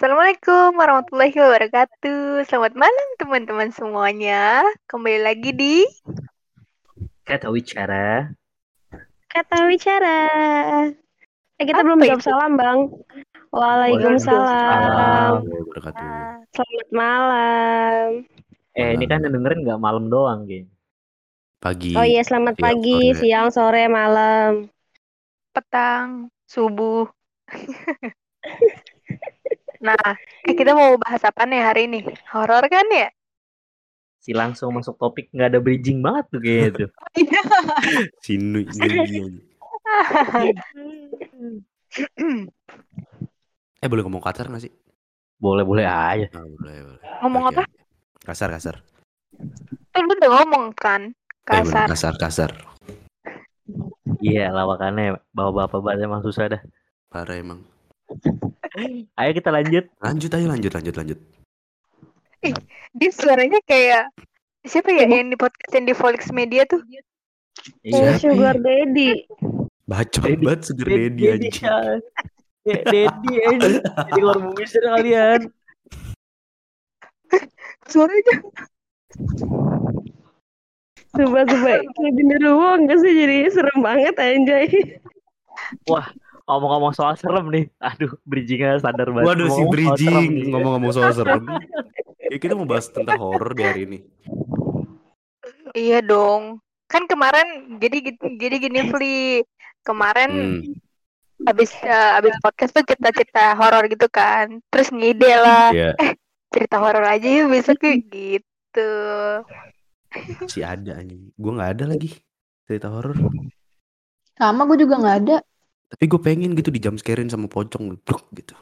Assalamualaikum warahmatullahi wabarakatuh. Selamat malam teman-teman semuanya. Kembali lagi di Kata Wicara. Kata bicara. Eh kita Apa belum jawab salam bang. Waalaikumsalam. wabarakatuh. Selamat malam. Eh ini kan yang dengerin nggak malam doang, geng. Pagi. Oh iya selamat siang, pagi, sore. siang, sore, malam. petang, subuh. nah, eh, kita mau bahas apa nih hari ini? Horor kan ya? Si langsung masuk topik nggak ada bridging banget tuh kayaknya tuh. Sinu ini. Eh boleh ngomong kasar nggak sih? boleh boleh aja. Ah, boleh, boleh. Ngomong Oke, apa? Kasar kasar. Kan lu udah ngomong kan? Eh, Kasar. kasar kasar. Iya lawakannya bawa bapak banget emang susah dah. Parah emang. Ayo kita lanjut. Lanjut ayo lanjut lanjut lanjut. Dia suaranya kayak siapa ya yang di podcast yang di Volix Media tuh? Iya. Sugar daddy. Bacot Daddy- banget sugar daddy anjing. Ya, Daddy aja. Jadi keluar bumi kalian. Suaranya Coba coba kayak genderuwo enggak sih jadi serem banget anjay. Ngomong-ngomong soal serem nih. Aduh, bridgingnya sadar banget. Waduh si Ngomong-ngomong soal serem bridging nih. ngomong-ngomong soal serem. Ya kita mau bahas tentang horor di hari ini. Iya dong. Kan kemarin jadi jadi gini Fli. Kemarin Hmm, abis eh, abis podcast tuh kita cerita horor gitu kan. Terus ngide lah ya cerita horor aja yuk besok yuk gitu. si ada anjing. Gua nggak ada lagi cerita horor. Sama gue juga nggak ada. Tapi gue pengen gitu di jump scarein sama pocong Bruk, gitu.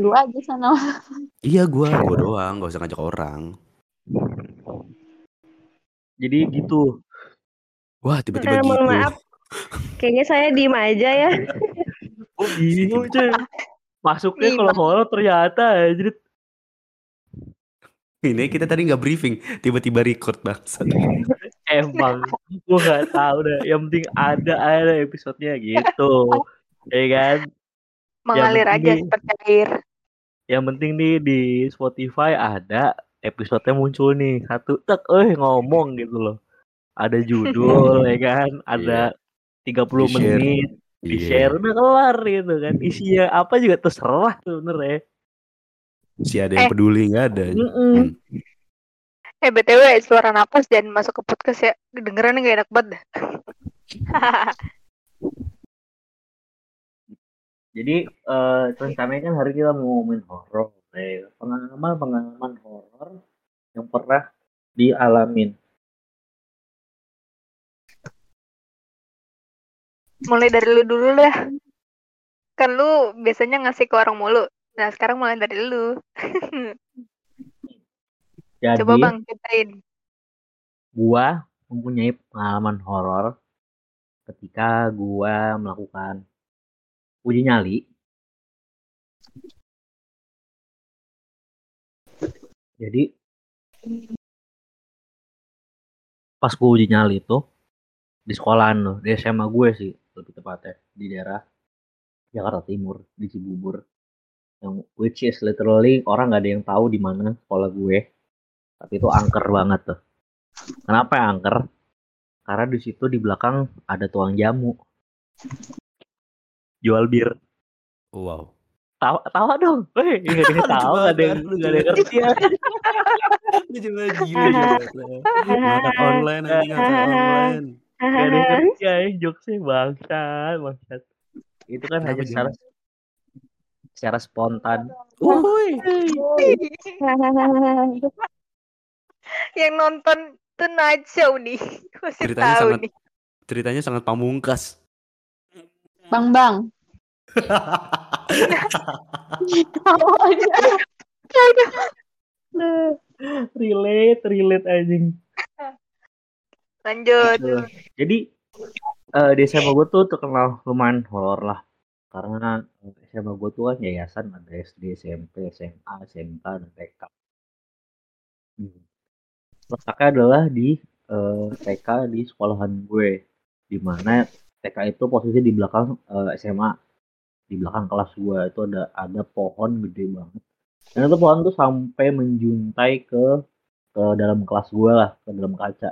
Lu aja sana. Iya gua, gua doang, gak usah ngajak orang. Jadi gitu. Wah tiba-tiba Eh, gitu. maaf. Kayaknya saya diem aja ya. Oh bingung cuy. Masuknya Ih, kalau horor ternyata jadi Ini kita tadi nggak briefing, tiba-tiba record bangsat. emang gue nggak tahu dah. Yang penting ada ada episodenya gitu. Ya kan. Mengalir aja penting- seperti air. Yang penting nih di Spotify ada episodenya muncul nih satu tek eh ngomong gitu loh. Ada judul ya kan, ada 30 Di-share. menit di share udah kelar gitu kan. Isinya apa juga terserah sebenarnya. Si ada yang Eh. peduli nggak ada. Mm-mm. Eh BTW suara napas dan masuk ke podcast ya. Dengerannya gak enak banget. Jadi eh rencananya kan hari kita mau ngomongin horor, eh, pengalaman-pengalaman horor yang pernah dialamin. mulai dari lu dulu dah. Kan lu biasanya ngasih ke orang mulu. Nah sekarang mulai dari lu. Jadi Coba bang ceritain. gua mempunyai pengalaman horor ketika gua melakukan uji nyali. Jadi pas gua uji nyali itu di sekolahan loh, di SMA gue sih lebih tepatnya di daerah Jakarta Timur di Cibubur. Yang which is literally orang nggak ada yang tahu di mana sekolah gue. Tapi itu angker banget tuh. Kenapa ya angker? Karena di situ di belakang ada tuang jamu. Jual bir. Wow. Tawa, tawa dong. Weh, nggak ada tahu, ada yang banget, nggak ada yang ngerti ya. Lu gila ya. Ngangkat online anjing ngangkat online. Nggak ada yang ngerti ya, jokesnya bangsat, bangsat. Itu kan hanya secara secara spontan. Woi. Yang nonton tuh night show nih. Masih Ceritanya tahu sangat nih. ceritanya sangat pamungkas. Bang bang. Tahu aja. relate, relate anjing. Lanjut. Jadi eh di SMA gue tuh terkenal lumayan horor lah. Karena eh, SMA gue tuh kan yayasan ada SD, SMP, SMA, SMK, dan TK. Hmm. Letaknya adalah di eh, TK di sekolahan gue. Di mana TK itu posisi di belakang eh, SMA. di belakang kelas gua itu ada ada pohon gede banget dan itu pohon tuh sampai menjuntai ke ke dalam kelas gua lah ke dalam kaca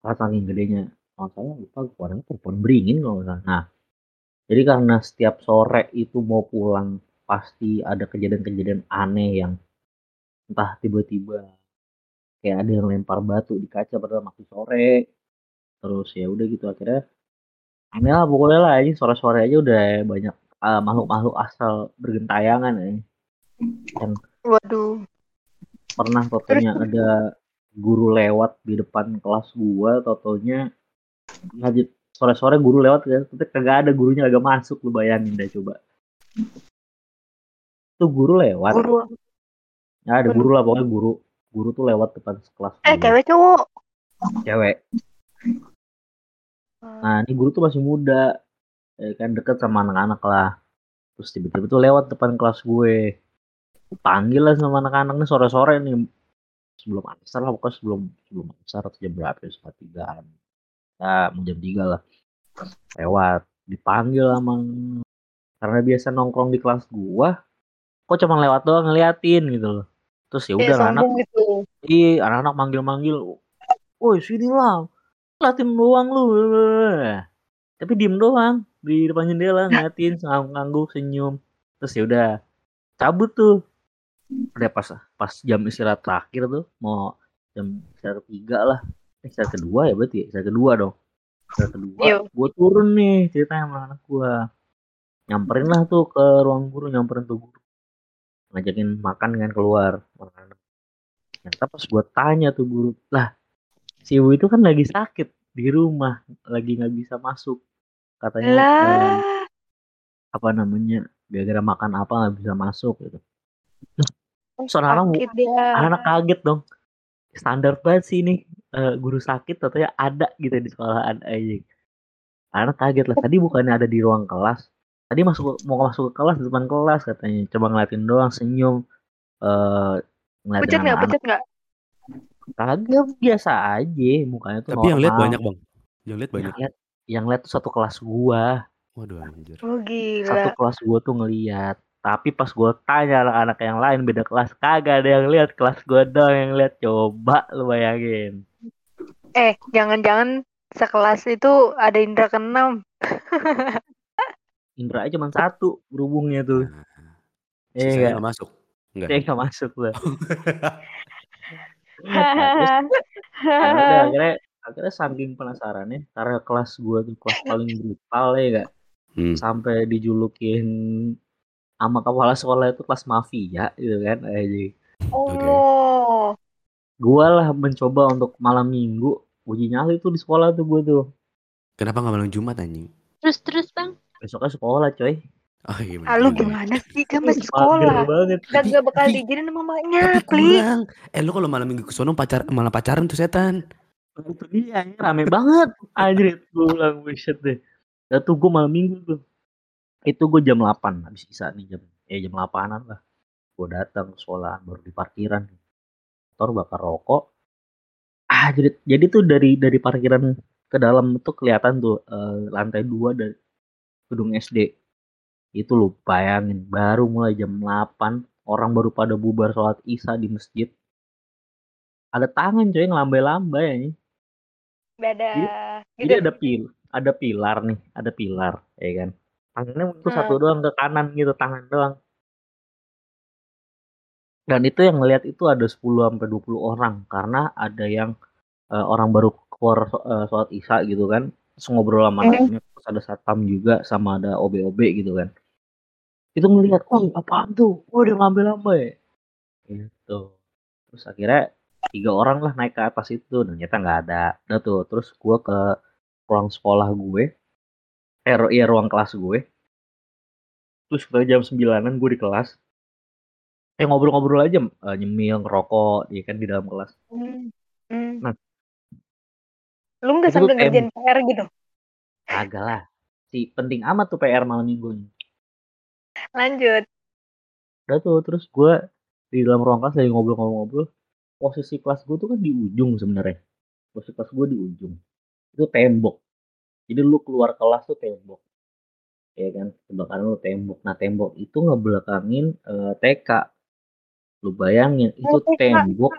karena saking gedenya kalau saya lupa pohonnya pohon beringin kalau nggak nah jadi karena setiap sore itu mau pulang pasti ada kejadian-kejadian aneh yang entah tiba-tiba kayak ada yang lempar batu di kaca padahal masih sore. Terus ya udah gitu akhirnya aneh lah pokoknya lah ini sore-sore aja udah banyak uh, makhluk-makhluk asal bergentayangan ya. Yang Waduh. pernah totonya ada guru lewat di depan kelas gua totonya ngajit sore-sore guru lewat ya tapi kagak ada gurunya kagak masuk lu bayangin deh coba. Tuh guru lewat. Guru. ya ada guru lah pokoknya guru guru tuh lewat depan kelas Eh, gua. cewek cowok. cewek Nah, ini guru tuh masih muda, ya kan deket sama anak-anak lah. Terus tiba-tiba tuh lewat depan kelas gue. Panggil lah sama anak-anak nih sore-sore nih. Sebelum asar lah, pokoknya sebelum sebelum asar atau jam berapa ya, setengah tigaan. Ya, mau jam tiga lah. Lewat, dipanggil sama karena biasa nongkrong di kelas gua, kok cuma lewat doang ngeliatin gitu loh. Terus ya udah anak gitu. Iya, anak-anak manggil-manggil. Woi, sini lah. Latin doang lu. Tapi diem doang di depan jendela ngeliatin ngangguk senyum. Terus ya udah cabut tuh. Udah pas pas jam istirahat terakhir tuh mau jam istirahat ketiga lah. Eh, istirahat kedua ya berarti ya? Istirahat kedua dong. Istirahat kedua. Iya. Gue turun nih ceritanya sama anak gue. Nyamperin lah tuh ke ruang guru, nyamperin tuh guru. Ngajakin makan kan keluar. Makan ternyata pas gue tanya tuh guru lah si ibu itu kan lagi sakit di rumah lagi nggak bisa masuk. Katanya eh, apa namanya gara-gara makan apa nggak bisa masuk gitu. Soalnya anak, anak kaget dong. Standar banget sih ini eh, guru sakit katanya ada gitu di sekolahan aja anak kaget lah tadi bukannya ada di ruang kelas tadi masuk mau masuk ke kelas di depan kelas katanya coba ngeliatin doang senyum eh ngeliatin Pucat nggak? anak-anak Pucat nggak? kagak biasa aja mukanya tuh Tapi yang lihat banyak bang. Yang lihat yang banyak. lihat yang lihat tuh satu kelas gua Waduh anjir. Oh satu gila. kelas gua tuh ngeliat tapi pas gua tanya anak-anak yang lain beda kelas kagak ada yang lihat kelas gua doang yang lihat coba lu bayangin Eh, jangan-jangan sekelas itu ada Indra keenam. Indra aja cuma satu berhubungnya tuh Nah, eh sisanya enggak nggak masuk. Enggak. saya nggak masuk lah Nah, terus ya akhirnya akhirnya saking penasarannya karena kelas gua tuh kelas paling brutal ya gak Hmm. sampai dijulukin sama kepala sekolah itu kelas mafia gitu kan aja Oh. gua lah mencoba untuk malam minggu uji nyali tuh di sekolah tuh gua tuh Kenapa nggak malam Jumat anjing? Terus terus bang. Besoknya sekolah coy Oh iya bener Ah, lu juga. gimana sih? Kan masih sekolah. banget Gak, bakal diizinin sama mamanya, Tapi please. kurang. Eh lu kalau malam minggu ke sono pacar malah pacaran tuh setan. itu dia ini rame banget anjir gue bilang bullshit deh ya tuh gue malam minggu tuh itu gue jam 8 habis bisa nih jam ya jam 8an lah gue datang sekolah baru di parkiran motor bakar rokok ah jadi jadi tuh dari dari parkiran ke dalam tuh kelihatan tuh eh, lantai dua dari gedung SD itu lu bayangin baru mulai jam 8 orang baru pada bubar sholat isya di masjid ada tangan coy yang lambai-lambai ya Beda. Jadi ada pil, ada pilar nih, ada pilar, ya kan. Tangannya itu satu doang ke kanan gitu, tangan doang. Dan itu yang ngelihat itu ada 10 sampai 20 orang karena ada yang eh, orang baru keluar eh, sholat Isya gitu kan. Terus ngobrol sama anaknya, terus ada satpam juga sama ada OB-OB gitu kan. Itu ngelihat, "Oh, apaan tuh? Oh, udah lambai-lambai." Gitu. Terus akhirnya tiga orang lah naik ke atas itu dan ternyata nggak ada. Udah tuh, terus gua ke ruang sekolah gue, eh ru- iya ruang kelas gue. Terus sekitar jam 9-an gue di kelas. Eh ngobrol-ngobrol aja, eh, nyemil, ngerokok, ya kan di dalam kelas. Hmm. Hmm. Nah. Lu nggak Itu sambil ngerjain PR gitu? Agak lah. Si penting amat tuh PR malam minggu. Lanjut. Udah tuh, terus gue di dalam ruang kelas lagi ngobrol-ngobrol. Posisi kelas gue tuh kan di ujung sebenarnya. Posisi kelas gue di ujung. Itu tembok. Jadi lu keluar kelas tuh tembok. ya kan sebelakangan lu tembok nah tembok itu ngebelakangin eh, TK lu bayangin itu Oh, tembok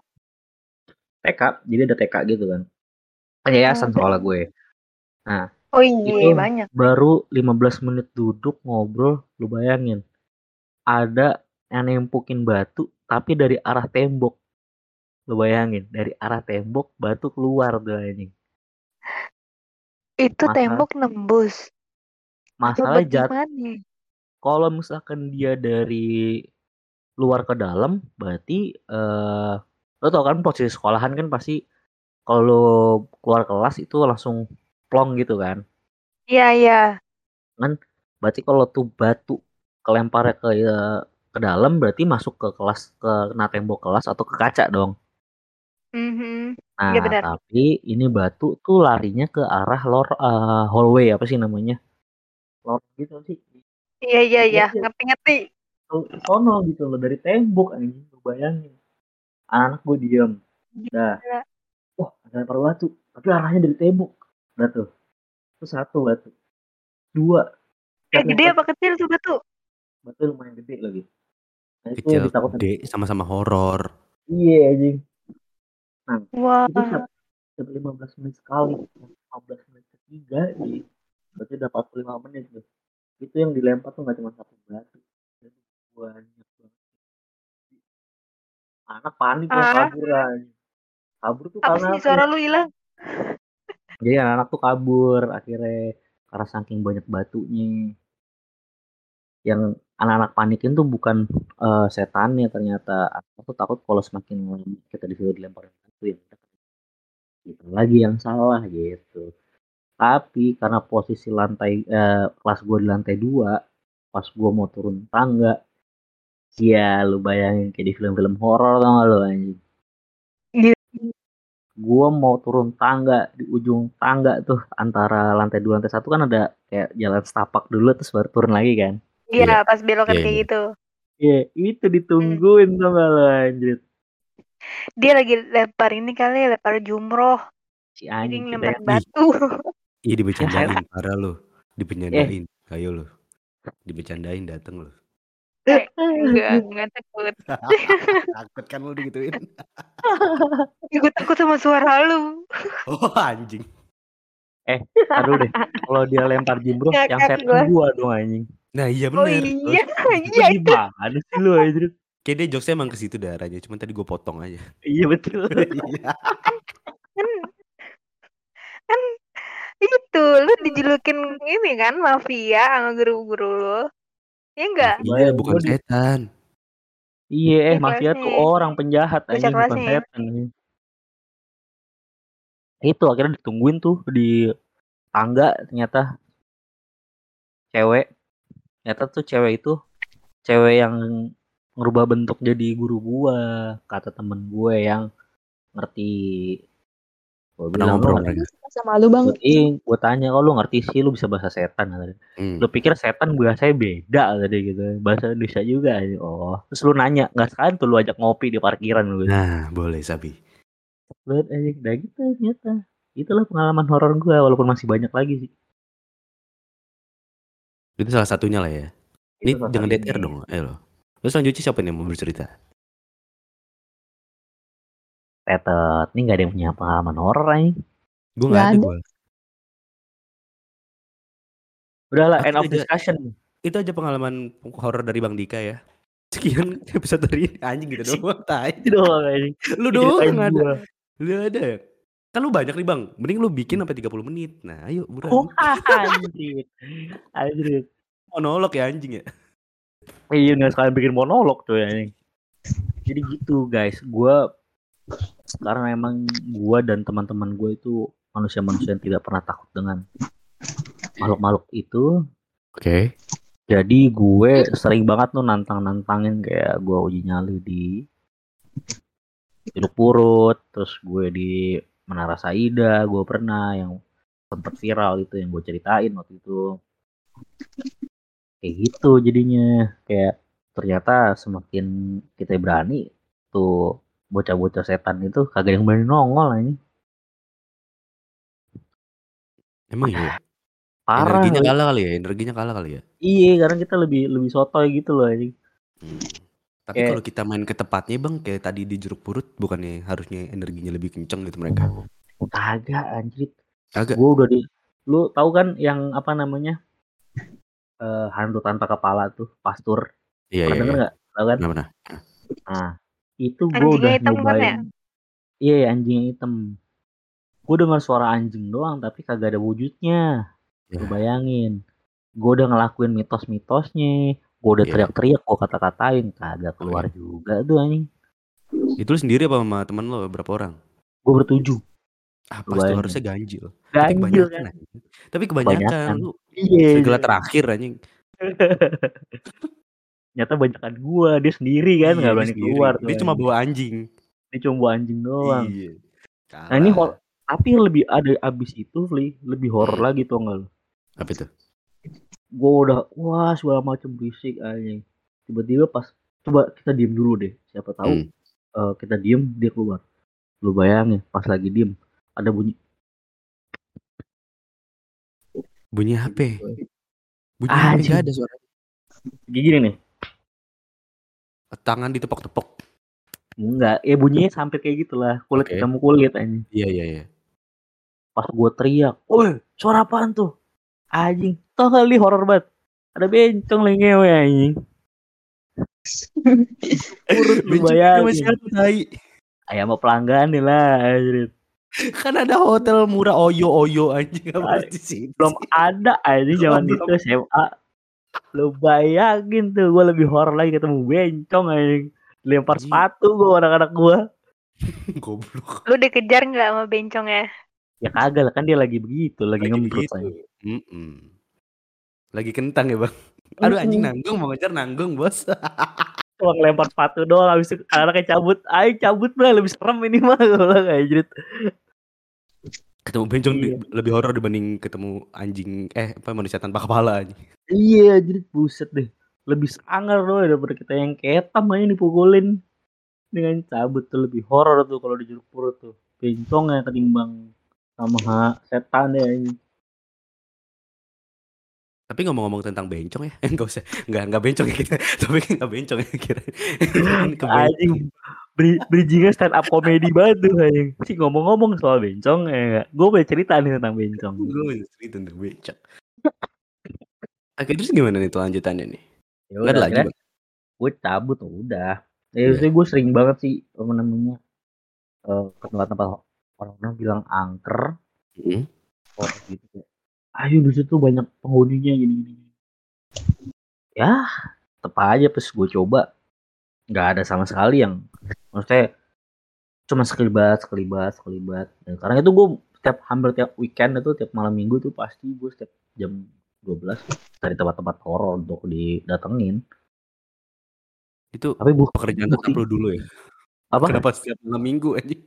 TK jadi ada TK gitu kan yayasan Oh, soalnya gue Oh iya, Itu banyak. baru 15 menit duduk ngobrol lu bayangin ada yang nempukin batu tapi dari arah tembok lu bayangin dari arah tembok batu keluar tuh anjing Itu Masa- tembok nembus. masalah Coba jat gimana? kalau misalkan dia dari luar ke dalam berarti eh lo tau kan posisi sekolahan kan pasti kalau lo keluar kelas itu langsung plong gitu kan Iya, iya. berarti kalau tuh batu kelemparnya ke eh, ke dalam berarti masuk ke kelas ke kena tembok kelas atau ke kaca dong Mhm. nah Iya, benar. tapi ini batu tuh larinya ke arah lor eh, hallway apa sih namanya lor gitu sih Iya, iya, iya. Iya. Ngerti-ngerti. ke sono gitu loh dari tembok anjing lu bayangin anak gue diem dah lempar batu tapi arahnya dari tembok. Udah tuh. Itu satu batu. Dua. Eh, Setiap gede apa kecil tuh batu? batu lumayan gede lagi. Nah, itu Kecil, yang ditakutin gede, sama-sama horor. iya anjing. Wah. itu setiap, setiap 15 menit sekali. 15 menit ketiga di berarti udah 45 menit tuh. Itu yang dilempar tuh nggak cuma satu batu. Jadi banyak banget. Anak panik Ah. kabur anjing kabur tuh Apa karena sih suara lu hilang? jadi anak-anak tuh kabur. Akhirnya karena saking banyak batunya. Yang anak-anak panikin tuh bukan eh, setannya ternyata. Aku tuh takut kalau semakin lama kita disuruh dilempar batu ya kita lagi yang salah gitu. Tapi karena posisi lantai eh, kelas gue di lantai dua pas gue mau turun tangga ya lu bayangin kayak di film-film horor tau gak lu anjing? Iya. Gue mau turun tangga di ujung tangga tuh antara lantai dua lantai satu kan ada kayak jalan setapak dulu terus baru turun lagi kan Iya, pas belokan Iya, kayak iya. gitu. iya itu ditungguin gak lu anjir Dia lagi lempar ini kali, lempar jumroh. si anjing yang batu. Iya dibecandain, parah lu. Dibecandain, ayo lu. Dibecandain dateng lu. Eh, enggak, enggak takut. Takut kan lu digituin. Gue takut sama suara lu. Oh anjing. aduh deh kalau dia lempar jumroh yang setan gua. dong anjing Nah iya Oh bener. iya, itu iya itu. gimana sih lu anjir Kayak dia jokesnya emang ke situ darahnya, cuman tadi gue potong aja. iya betul Iya. Kan, kan itu lu dijulukin ini kan mafia sama guru-guru lu. Iya enggak? Iya, Bayang bukan gua di- setan. Iya, eh mafia tuh orang penjahat aja bukan setan. Itu akhirnya ditungguin tuh di tangga ternyata cewek. Ternyata tuh cewek itu cewek yang ngerubah bentuk jadi guru gua, kata temen gue yang ngerti. Gue Pernah bilang lu ngobrol mereka. Sama lu bang. Gue ih, gue tanya kalau lu ngerti sih lu bisa bahasa setan kata dia. Hmm. Lu pikir setan bahasanya beda tadi gitu. Bahasa Indonesia juga. Oh, terus lu nanya, nggak sekalian tuh lu ajak ngopi di parkiran lu. Nah, boleh Sabi. Banget aja udah gitu ternyata itulah pengalaman horor gue walaupun masih banyak lagi sih Itu salah satunya lah ya. Ini Itu jangan dead air dong, ayo lo. Terus selanjutnya siapa nih yang mau bercerita? Tetet ini nggak ada yang punya pengalaman horor aja Gue Nggak gak ada ada. gue. udahlah Aku end of aja- discussion Itu aja pengalaman horor dari Bang Dika ya. Sekian episode ini anjing gitu doang. Tai. itu doang aja Lu doang ada. Lu ada ya? Kan lu banyak nih bang. Mending lu bikin sampai 30 menit. Nah ayo buruan. oh anjir anjir Monolog ya anjing ya. iya nggak sekalian bikin monolog tuh ya ini jadi gitu guys gue karena emang gue dan teman-teman gue itu manusia-manusia yang tidak pernah takut dengan makhluk-makhluk itu Oke. Jadi gue sering banget tuh nantang-nantangin kayak gue uji nyali di Jeruk Purut, terus gue di Menara Saida, gue pernah yang sempet viral itu yang gue ceritain waktu itu. Kayak gitu jadinya, kayak ternyata semakin kita berani tuh bocah-bocah setan itu kagak yang berani nongol ini. Emang iya. Parah. Energinya kalah kali ya, energinya kalah kali ya. Iya, karena kita lebih lebih sotoy gitu loh anjing. Hmm. Tapi Kayak- kalau kita main ke tepatnya bang, kayak tadi di jeruk purut, bukannya harusnya energinya lebih kenceng gitu mereka? Kagak anjir. Agak. Gue udah di lu tahu kan yang apa namanya? Eh hantu tanpa kepala tuh, pastur. Iya Pernah iya. iya. nggak? Tahu kan? Benar benar. Nah, itu gue Anjingnya udah hitam kan nyobain. ya? Iya, anjing hitam. Gue dengar suara anjing doang, tapi kagak ada wujudnya. Lu Ya. bayangin. Gue udah ngelakuin mitos-mitosnya. Gue udah Iya. teriak-teriak, gue kata-katain. Kagak keluar Oke. juga tuh anjing. Itu lu sendiri apa sama teman lo berapa orang? Gue bertujuh. Ah, pas tuh bayangin. harusnya ganjil. Tapi Ganjil kebanyakan. kan? Tapi kebanyakan, Kebanyakan. lu Iya. segala terakhir anjing. Nyata banyakan gue. Dia sendiri kan, Iya, nggak dia berani sendiri. keluar. Dia cuma bawa anjing. Dia cuma bawa anjing doang. Iya. Nah ini hor tapi lebih ada abis itu, Li, lebih horor Hmm. lagi tuh enggak lu? Apa itu? Gue udah wah segala macam berisik anjing. Tiba-tiba pas coba kita diem dulu deh. Siapa tahu Hmm. eh, kita diem dia keluar. Lu bayangin pas lagi diem ada bunyi Bunyi HP. Bunyi HP ada suara. gini nih. Tangan ditepok-tepok. Enggak, ya bunyinya sampai kayak gitulah. Kulit Oke. ketemu kulit anjing. Iya iya iya. Pas gue teriak, "Woi, suara apaan tuh?" Anjing, tau gak li horor banget. Ada bencong lagi ngewe anjing. Urut tai? Ayam sama pelanggan nih lah anjir. Kan ada hotel murah Oyo Oyo anjing apa di sini? belum ada anjing zaman itu SMA lu bayangin tuh gue lebih horor lagi ketemu bencong anjing lempar Anjing. sepatu gue anak-anak gue Goblok. Lu dikejar nggak sama bencongnya? ya kagak lah kan dia lagi begitu lagi, Lagi ngembrut begitu. anjing. Mm-mm. Lagi kentang ya bang. Aduh anjing nanggung mau ngejar nanggung bos. cuma ngelempar sepatu doang habis itu anaknya cabut ayo cabut lah lebih serem ini mah gue bilang anjir Ketemu bencong Iya. lebih horor dibanding ketemu anjing eh apa manusia tanpa kepala anjing. iya anjir buset deh lebih sangar loh daripada kita yang ketam aja dipukulin dengan cabut tuh lebih horor tuh kalau di jeruk purut tuh bencong ya ketimbang sama setan ya anjing. Tapi ngomong-ngomong tentang bencong ya, enggak usah, enggak enggak bencong ya kita, tapi enggak bencong ya kira. Anjing bridgingnya stand up comedy banget tuh anjing. Sih ngomong-ngomong soal bencong ya gue boleh cerita nih tentang bencong. Gue mau cerita tentang bencong. Oke terus gimana nih tuh lanjutannya nih? ya ada lagi gue cabut udah. Ya yeah. gue sering banget sih apa namanya eh, ke tempat-tempat orang-orang bilang angker. Orang gitu kayak, ayo di situ banyak penghuninya gini gini ya tetep aja pas gue coba nggak ada sama sekali yang maksudnya cuma sekelibat sekelibat sekelibat dan sekarang itu gue setiap hampir tiap weekend itu tiap malam minggu tuh pasti gue setiap jam 12 cari tempat-tempat horor untuk didatengin Itu tapi bu pekerjaan tetap lo dulu ya? apa Kenapa setiap malam minggu anjing?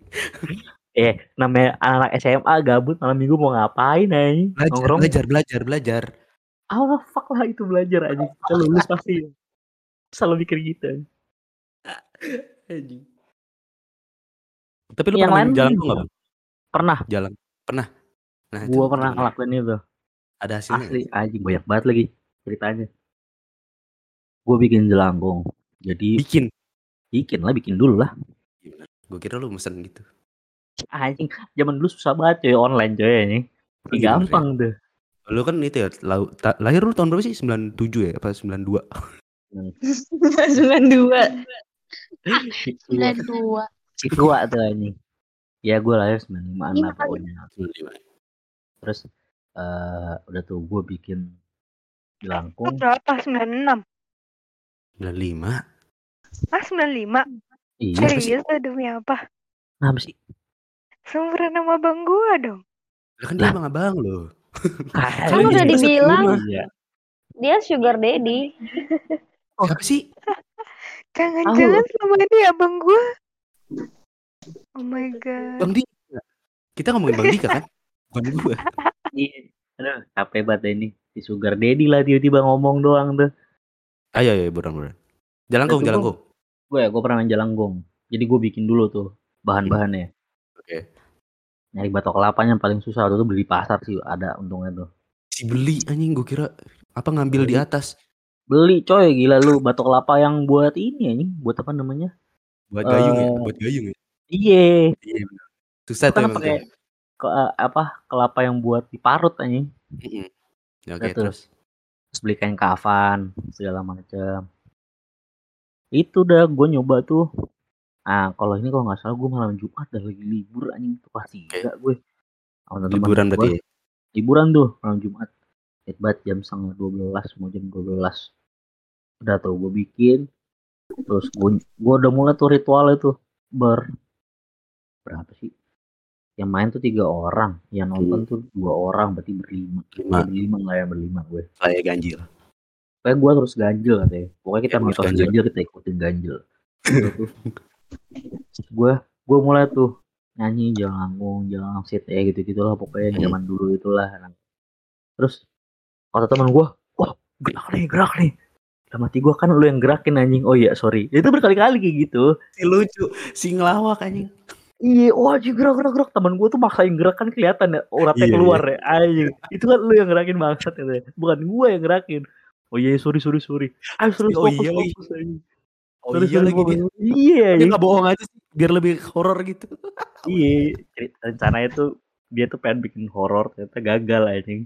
eh namanya anak SMA gabut malam minggu mau ngapain nih Belajar, nongkrong belajar, belajar, belajar. ah fuck lah itu belajar aja kita lulus pasti selalu mikir gitu Anjing. Tapi lu yang pernah lain jalan tuh? Pernah. Jalan. Pernah. Nah, gua pernah ngelakuin itu. Ada hasilnya. Asli anjing banyak banget lagi ceritanya. Gue bikin jelangkung. Jadi bikin. Bikin lah, bikin dulu lah. Gue Gua kira lu mesen gitu. Anjing, zaman dulu susah banget coy online coy ini. Oh, iya, gampang ya. Lo Lu kan itu ya, lahir lu tahun berapa sih? 97 ya? Apa 92? 92. 92 si tua tuh anjing ya gue lahir 95 Lima lah pokoknya terus eh udah tuh gue bikin jelangkung berapa? 96? 95? Ah 95? iya? Serius tuh demi apa? kenapa sih Seumuran nama bang gua dong. Lah kan dia emang abang lo. Kan udah dibilang Iya. dia sugar daddy. Siapa sih? Jangan-jangan selama ini abang gua. Oh my god. Bang Dika. Kita ngomongin Bang Dika kan? Bukan gue. Iya. Aduh, capek banget ini. Si Sugar Daddy lah tiba-tiba ngomong doang tuh. Ayo, ayo, buruan, buruan. Jalan Itu jalan gua- kong. Gue ya, gue pernah main jalanggong. Jadi gue bikin dulu tuh bahan-bahannya. Oke. Nyari batok kelapanya yang paling susah itu beli di pasar sih ada untungnya tuh. Si beli anjing gue kira apa ngambil di atas Beli coy gila lu batok kelapa yang buat ini anjing, buat apa namanya? buat gayung ya, Eh, buat gayung ya. Iya, Iya benar. Susah tuh kan emang pakai tuh. ke, eh, apa kelapa yang buat diparut anjing. Mm-mm. Ya, Oke tuh. terus. Terus beli kain kafan segala macam. Itu udah gue nyoba tuh. Ah, kalau ini kalau nggak salah gue malam Jumat dah lagi libur anjing tuh pasti Oke. enggak gue. Sama Liburan gua. berarti ya. liburan tuh malam Jumat hebat jam setengah 12 mau jam 12 udah tuh gue bikin terus gue gue udah mulai tuh ritual itu ber berapa sih? Yang main tuh tiga orang yang nonton tuh dua orang berarti berlima. Lima. Berlima lah ya berlima gue. Saya ganjil. pokoknya gue terus ganjil katanya. Pokoknya kita Ya, mitos ganjil. ganjil. kita ikutin ganjil. Gue gue mulai tuh nyanyi jangan ngomong jangan sit ya gitu gitulah pokoknya Hmm. zaman dulu itulah. Terus kata teman gue wah gerak nih gerak nih. Dalam hati gue kan lu yang gerakin anjing. Oh iya sorry. Itu berkali-kali kayak gitu. Si lucu, si ngelawak anjing. Iya wah anjing gerak gerak gerak teman gue tuh maksain gerak kan kelihatan ya uratnya Iya, keluar ya anjing itu kan lu yang gerakin bangsat katanya bukan gue yang gerakin oh iya sorry sorry sorry ayo terus Oh fokus iya fokus anjing. Oh Sorry, iya sorry, lagi dia. fokus. iya Dia anjing. nggak bohong aja sih, biar lebih horor gitu. iya rencananya tuh dia tuh pengen bikin horor ternyata gagal anjing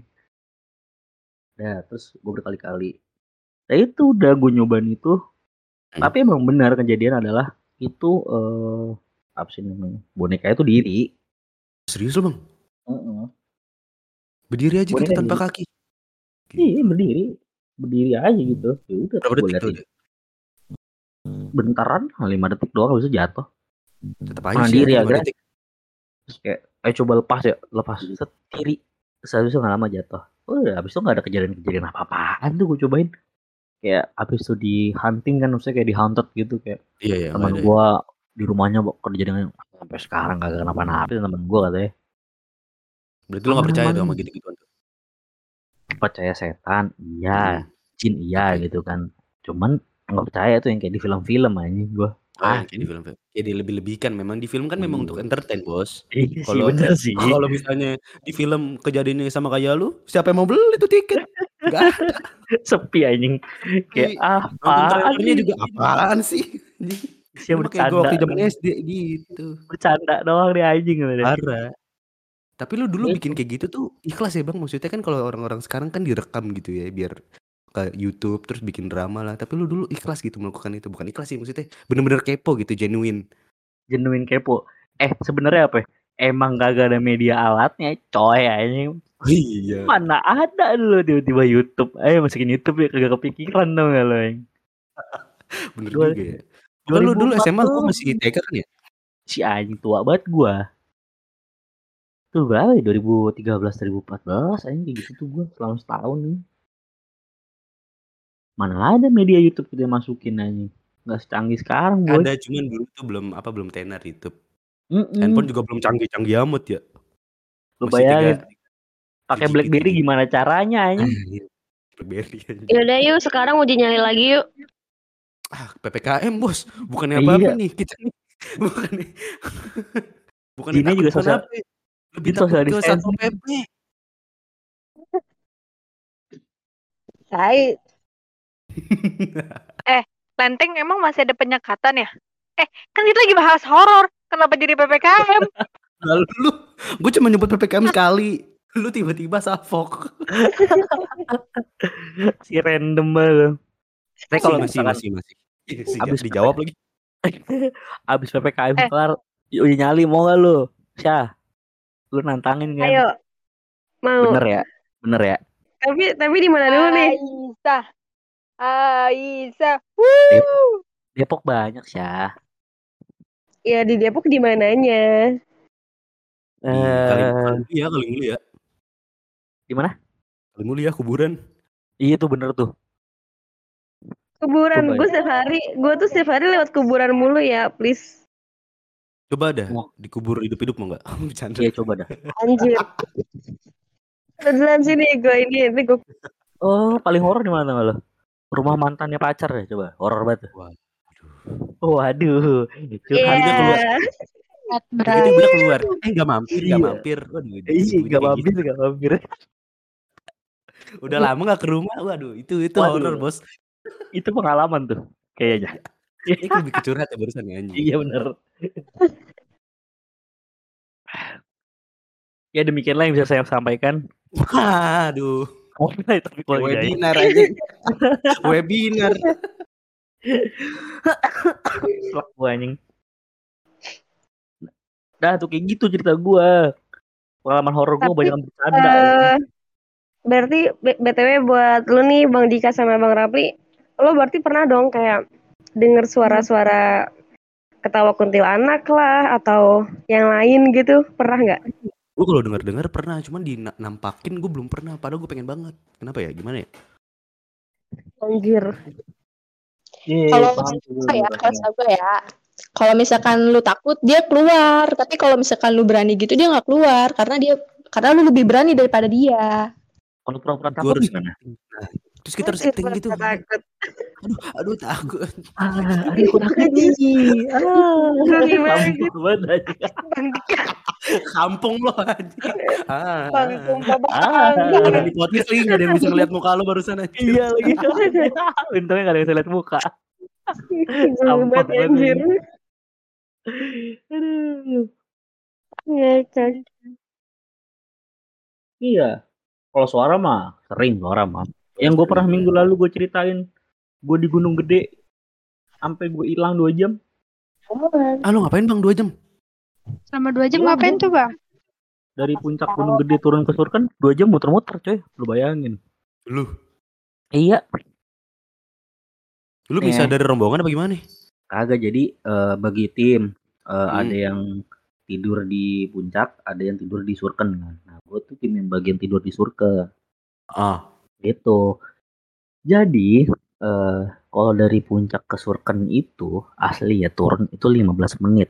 nah terus gue berkali-kali nah itu udah gue nyobain itu Hmm. tapi emang benar kejadian adalah itu eh apa sih namanya boneka itu diri Serius lu bang? Heeh. Berdiri aja Boleh gitu tanpa Ji? kaki. iya berdiri berdiri aja gitu ya udah Berapa detik tuh? bentaran lima detik doang itu jatuh Tetap aja Menahan sih. diri ya, detik. terus kayak ayo coba lepas ya lepas set kiri itu nggak lama jatuh oh ya habis itu nggak ada kejadian-kejadian apa-apaan tuh gue cobain kayak habis itu di hunting kan maksudnya kayak di haunted gitu kayak Iya iya. teman gue di rumahnya kejadian sampai sekarang kagak kenapa-napa teman gue katanya Berarti lu nggak percaya tuh sama gitu-gituan percaya setan iya Hmm. jin iya gitu kan cuman nggak percaya tuh yang kayak di film-film aja gue Oh, Ah. yang kayak di film-film. Kayak dilebih-lebihkan memang di film kan memang untuk entertain, Bos. iya sih Kalau- bener sih Kalau misalnya di film kejadiannya sama kayak lu, siapa yang mau beli tuh tiket? Ada. sepi anjing kayak apa trailernya juga apaan sih? Siapa Sama kayak gue waktu bercanda zaman SD gitu. bercanda doang deh anjing. Parah. Tapi lu dulu bikin kayak gitu tuh ikhlas ya bang? Maksudnya kan kalau orang-orang sekarang kan direkam gitu ya biar ke YouTube terus bikin drama lah. Tapi lu dulu ikhlas gitu melakukan itu bukan ikhlas sih maksudnya bener-bener kepo gitu genuine. genuine kepo. Eh sebenarnya apa? ya? Emang gak ada media alatnya, coy anjing. Iya. Mana ada dulu tiba-tiba YouTube. Ayo masukin YouTube ya kagak kepikiran dong gak lo anjing. Bener juga ya. Bukan lu dulu 2004 SMA gua masih TK kan ya? Si anjing tua banget gua. Tuh berapa ya? 2013 2014 anjing kayak gitu tuh gua selama setahun nih. Mana ada media YouTube kita masukin anjing. Gak secanggih sekarang boy. Ada cuman dulu tuh belum apa belum tenar YouTube. Mm-mm. Handphone juga belum canggih-canggih amat ya. Lu Masih bayangin pakai BlackBerry gimana caranya anjing. Anjir, BlackBerry anjing. Yaudah yuk sekarang uji nyali lagi yuk. Ah, PPKM bos, bukannya Iya. apa-apa nih kita nih. Bukan nih. Bukan Ini juga sosial- lebih ini takut social ke distancing. PP. Tai. Lenteng emang masih ada penyekatan ya? Eh, kan kita lagi bahas horor. Kenapa jadi PPKM? Lalu lu, gue cuma nyebut PPKM sekali. Lu tiba-tiba salfok. si random banget. Tapi kalau masih, misalkan masih, masih. Iya Abis dijawab lagi. abis PPKM Eh. kelar, uji nyali mau gak lu? Syah, lu nantangin kan? Ayo. Mau. Bener ya? Bener ya? Tapi tapi di mana dulu nih? Aisyah. Aisyah. Wuh. Depok banyak Syah. Ya di Depok di mananya? Di kali, Eh, kali ya, kali ya. di mana? Kali ya, kuburan. Iya tuh bener tuh. Kuburan. Gue ya. setiap hari, gue tuh setiap hari lewat kuburan mulu ya, please. Coba dah, dikubur hidup-hidup mau nggak? Bercanda. Iya coba dah. Anjir. Beneran sini gue ini, ini gue Oh, paling horor di mana lo? Rumah mantannya pacar ya coba. Horor banget. Waduh. Curhat Iya. dia keluar. Berat berat. ibunya keluar, eh nggak mampir, nggak Iya. mampir. Waduh, Iya, ibunya gak kayak mampir, gak mampir. Udah lama gak ke rumah, waduh itu itu Waduh. horor bos. Itu pengalaman tuh kayaknya. Ini lebih ke curhat ya barusan ya anjing. Iya bener. ya demikianlah yang bisa saya sampaikan. Waduh, Mulai tapi kalau ya. webinar aja. webinar. Selak gua anjing. Dah tuh kayak gitu cerita gua. Pengalaman horor gua Tapi, banyak bercanda. Eh, berarti B- BTW buat lu nih Bang Dika sama Bang Rapli, lo berarti pernah dong kayak denger suara-suara ketawa kuntilanak lah atau yang lain gitu, pernah nggak? Gue kalau dengar-dengar pernah, cuman dinampakin gue belum pernah. Padahal gue pengen banget. Kenapa ya? Gimana ya? Anjir. Iya, Kalau paham tuh gua apa ya kalau sabar ya kalau misalkan lu takut dia keluar tapi kalau misalkan lu berani gitu dia nggak keluar karena dia karena lu lebih berani daripada dia Kalau pura-pura takut gimana? Terus kita harus acting gitu. takut. Aduh, aduh takut. Ah, aduh aku takut nih. Ah, kampung banget Kampung lo anjing. Ah, ah. sumpah Ah, di podcast lagi gak ada yang bisa ngeliat muka lo barusan aja. Iya lagi. Untungnya gak ada yang bisa lihat muka. Sampah banget anjir. Aduh. Ngecek. Iya. Kalau suara mah sering suara mah. Yang gue pernah minggu lalu gue ceritain, gue di Gunung Gede, sampai gue hilang dua jam. Ah lo ngapain bang 2 jam? selama dua jam Iya, ngapain tuh bang? Dari puncak Gunung Gede turun ke Surken dua jam muter-muter coy. Lu bayangin. Lu, Iya. lu bisa Eh. dari rombongan apa gimana? Kagak jadi eh, bagi tim eh, Hmm. ada yang tidur di puncak, ada yang tidur di Surken. Nah, gue tuh tim yang bagian tidur di Surken. Ah, Gitu. Jadi, eh kalau dari puncak ke Surken itu asli ya turun itu 15 menit.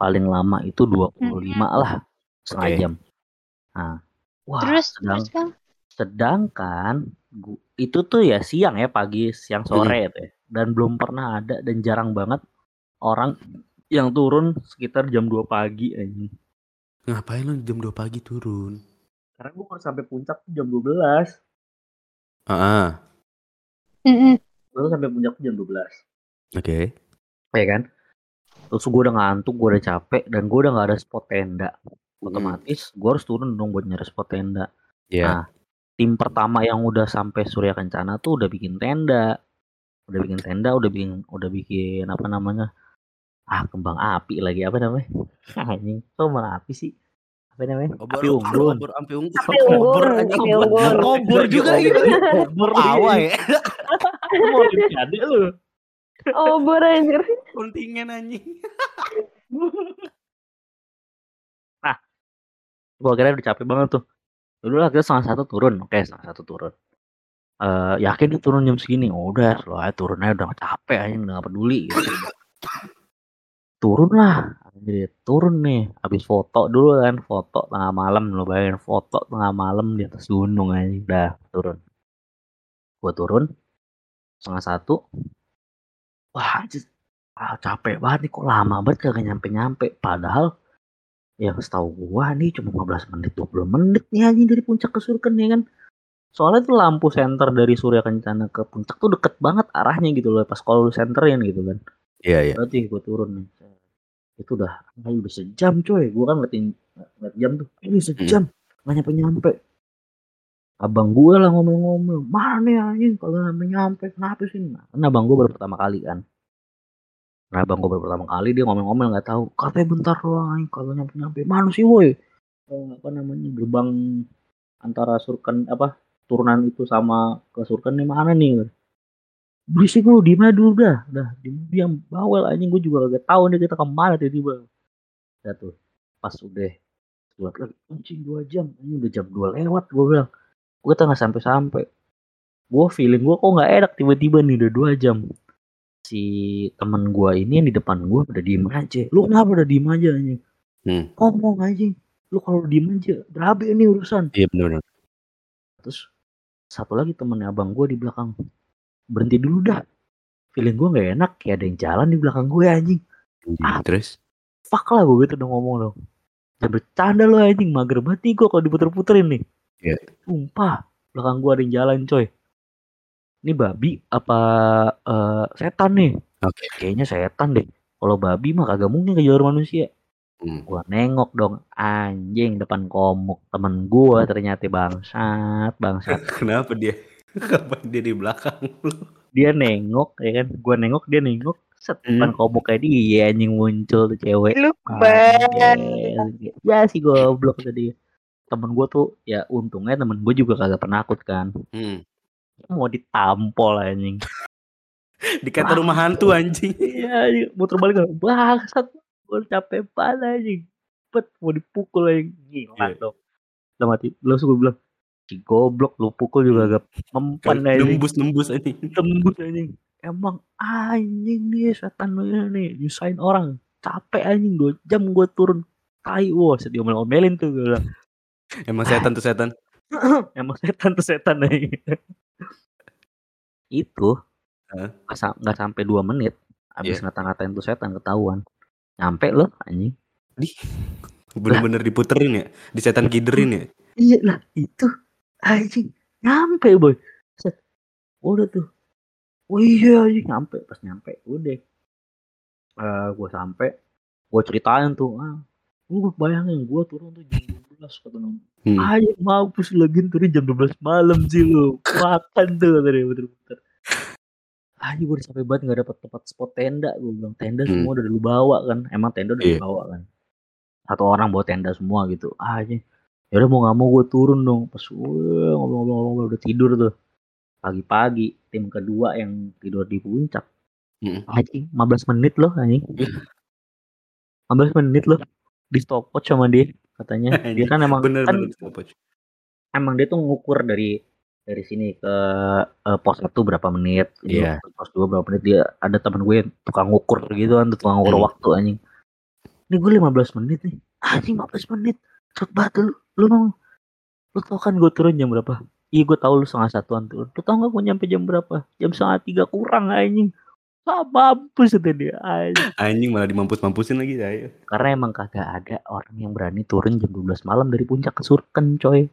Paling lama itu 25 lah, setengah Oke. jam. Nah, wah, Terus, sedang, terus bang? sedangkan gu- itu tuh ya siang ya, pagi, siang, sore itu ya. Dan belum pernah ada dan jarang banget orang yang turun sekitar jam 2 pagi anjing. ngapain lu jam 2 pagi turun? Karena gue baru sampai puncak tuh jam 12. Ah, ah. Mm-mm. Baru sampai puncak tuh jam 12. oke. ya kan terus gue udah ngantuk gue udah capek dan gue udah nggak ada spot tenda otomatis gue harus turun dong buat nyari spot tenda Iya. Nah. tim pertama yang udah sampai Surya Kencana tuh udah bikin tenda udah bikin tenda udah bikin udah bikin apa namanya ah kembang api lagi apa namanya anjing kok malah api sih apa namanya Obor, api unggun obor, api unggun. Api unggun, anjing. api unggun. Obor juga gitu. obor Pawa ya. Mau olimpiade lu Obor anjir. Kontingen anjing. Gua kira udah capek banget tuh. Dulu lah kita setengah satu turun, oke setengah satu turun. Eh yakin dia turun jam segini, oh, udah slow aja turun aja udah capek aja udah gak peduli gitu. turun lah, jadi turun nih, habis foto dulu kan, foto tengah malam lo bayangin foto tengah malam di atas gunung aja, udah turun. Gua turun setengah satu, wah anjir, ah, capek banget nih kok lama banget kagak nyampe-nyampe, padahal yang setahu gua nih cuma 15 menit 20 menit nih anjing dari puncak ke Surken ya kan. Soalnya tuh lampu senter dari Surya Kencana ke puncak tuh deket banget arahnya gitu loh pas kalau lu senterin gitu kan. Iya, iya. berarti gua turun nih itu udah ah, udah sejam coy. Gua kan ngeliatin ngeliat jam tuh. Ini sejam. Nggak nyampe nyampe abang gua lah ngomel-ngomel. Mana nih anjing. Kalau nyampe nyampe kenapa sih? Nah, kan abang gua baru pertama kali kan. Nah, abang gue baru pertama kali dia ngomel-ngomel nggak tahu. Katanya bentar doang, anjing, kalau nyampe-nyampe. Mana sih woi? Eh, apa namanya gerbang antara surken apa turunan itu sama ke surken nih mana nih? Berisik lu di mana dulu dah, dah diam bawel anjing gue juga gak tahu nih kita ke mana tiba-tiba. Ya tuh pas udah buat lagi anjing dua jam, ini udah jam dua lewat gue bilang. Gue tengah sampai-sampai. Gue feeling gue kok nggak enak tiba-tiba nih udah dua jam si temen gua ini yang di depan gua udah diem aja lu kenapa udah diem aja anjing Hmm. ngomong anjing lu kalau diem aja berabe ini urusan Iya benar. terus satu lagi temennya abang gua di belakang berhenti dulu dah feeling gua nggak enak kayak ada yang jalan di belakang gue anjing Ah. Terus? fuck lah gue gitu udah ngomong lo jangan bercanda lo anjing mager banget nih gua kalau diputer-puterin nih Iya. sumpah belakang gua ada yang jalan coy ini babi apa eh, setan nih Oke. kayaknya setan deh kalau babi mah kagak mungkin ke jalur manusia Hmm. gua nengok dong anjing depan komuk temen gua ternyata bangsat bangsat Kenapa dia? Kapan dia di belakang lu? dia nengok ya kan gua nengok dia nengok set Hmm. komuk kayak dia anjing muncul tuh cewek Lu ban. Anjing. ya si goblok tadi temen gua tuh ya untungnya temen gua juga kagak penakut kan Hmm. mau ditampol anjing Dikata rumah hantu anjing. iya muter balik bangsat gue capek banget anjing Pet, mau dipukul anjing gila Iya. dong dalam hati langsung gue bilang si goblok lu pukul juga agak mempan anjing. Nembus-nembus anjing. tembus anjing. Emang anjing nih setan lu ini nih nyusahin orang. Capek anjing. Dua jam gue turun. Tai wah sedih omel-omelin tuh gue bilang. Emang setan tuh setan. emang setan tuh setan anjing. Itu nggak sa- nggak sampai dua menit habis Iya. ngata-ngatain tuh setan ketahuan. Nyampe loh anjing. Bener-bener diputerin ya. Di setan kiderin ya. iya lah itu anjing nyampe boy Set. udah tuh oh iya anjing nyampe pas nyampe udah eh gue sampai gue ceritain tuh ah gue bayangin gue turun tuh jam 12 kata Nom. Hmm. Anjing mampus lagi turun jam 12 malam sih lu makan tuh kata dia bener-bener Anjing gue capek banget gak dapet tempat spot tenda Gue bilang tenda Hmm. semua udah lu bawa kan Emang tenda udah Iya. dibawa kan Satu orang bawa tenda semua gitu Anjing Yaudah mau gak mau gue turun dong. Pas ngobrol-ngobrol udah tidur tuh. Pagi-pagi tim kedua yang tidur di puncak. Hmm. Anjing 15 menit loh anjing. Ih. 15 menit loh. Di stopwatch sama dia Katanya. Dia kan emang bener kan bener stopwatch. emang dia tuh ngukur dari dari sini ke eh, pos satu berapa menit, ke pos dua berapa menit. Dia ada teman gue yang tukang ngukur gitu kan, tukang ngukur Hmm. waktu anjing. Ini gue 15 menit nih, anjing 15 menit, cepet banget lu, lu mau, lu tau kan gue turun jam berapa? Iya gue tahu lu setengah satuan turun, lu tau gak gue nyampe jam berapa? Jam setengah tiga kurang anjing. Ah mampus itu dia anjing. Anjing malah dimampus-mampusin lagi ya. Karena emang kagak ada orang yang berani turun jam 12 malam dari puncak ke Surken coy.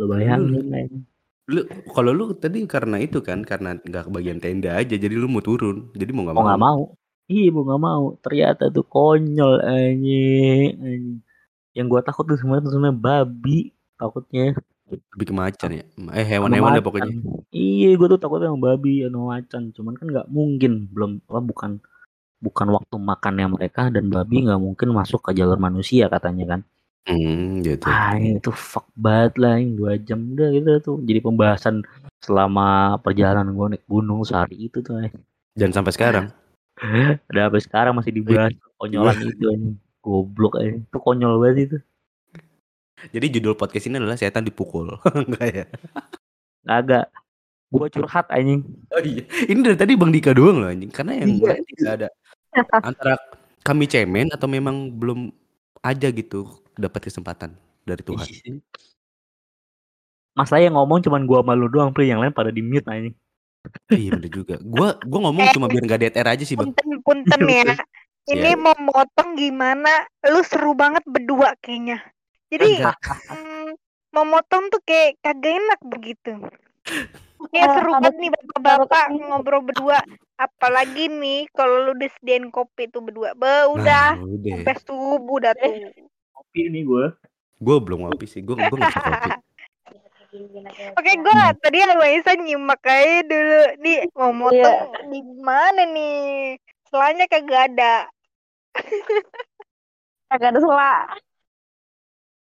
Lu bayangin anjing. Lu kalau lu tadi karena itu kan karena nggak kebagian tenda aja jadi lu mau turun. Jadi mau nggak mau nggak mau iya mau nggak mau ternyata tuh konyol anjing anjing yang gua takut tuh sebenarnya tuh sebenarnya babi takutnya Lebih ke macan ya. Eh hewan-hewan deh pokoknya. iya gua tuh takutnya sama babi sama macan cuman kan nggak mungkin belum apa bukan bukan waktu makannya mereka dan babi nggak mungkin masuk ke jalur manusia katanya kan Hmm, gitu. ah itu fuck banget lah yang dua jam udah gitu tuh jadi pembahasan selama perjalanan gua naik gunung sehari itu tuh eh. Dan sampai sekarang. Udah sampai sekarang masih dibahas konyolan itu anjing. Goblok aja. Itu konyol banget itu. Jadi judul podcast ini adalah setan dipukul. Enggak ya? Agak gua curhat anjing. Oh iya. Ini dari tadi Bang Dika doang loh anjing. Karena yang Iya. lain tidak ada. Antara kami cemen atau memang belum aja gitu dapat kesempatan dari Tuhan. Masalahnya yang ngomong cuman gua sama lu doang, Pri. Yang lain pada di mute anjing. iya bener juga. Gua gua ngomong cuma biar nggak DTR aja sih bang. Punten punten ya. Ini Iya. mau motong gimana? Lu seru banget berdua kayaknya. Jadi mm, mau motong tuh kayak kagak enak begitu. Kayak seru banget nih bapak-bapak ngobrol berdua. Apalagi nih kalau lu udah sediain kopi tuh berdua. Be, udah Nah, udah. sampai subuh dah tuh. Kopi ini gua. Gue belum ngopi sih. Gue gue kopi. Oke, gua tadi sama Isa nyimak aja dulu. Nih, mau motong di mana nih? Selanya kagak ada. Kagak ada sela.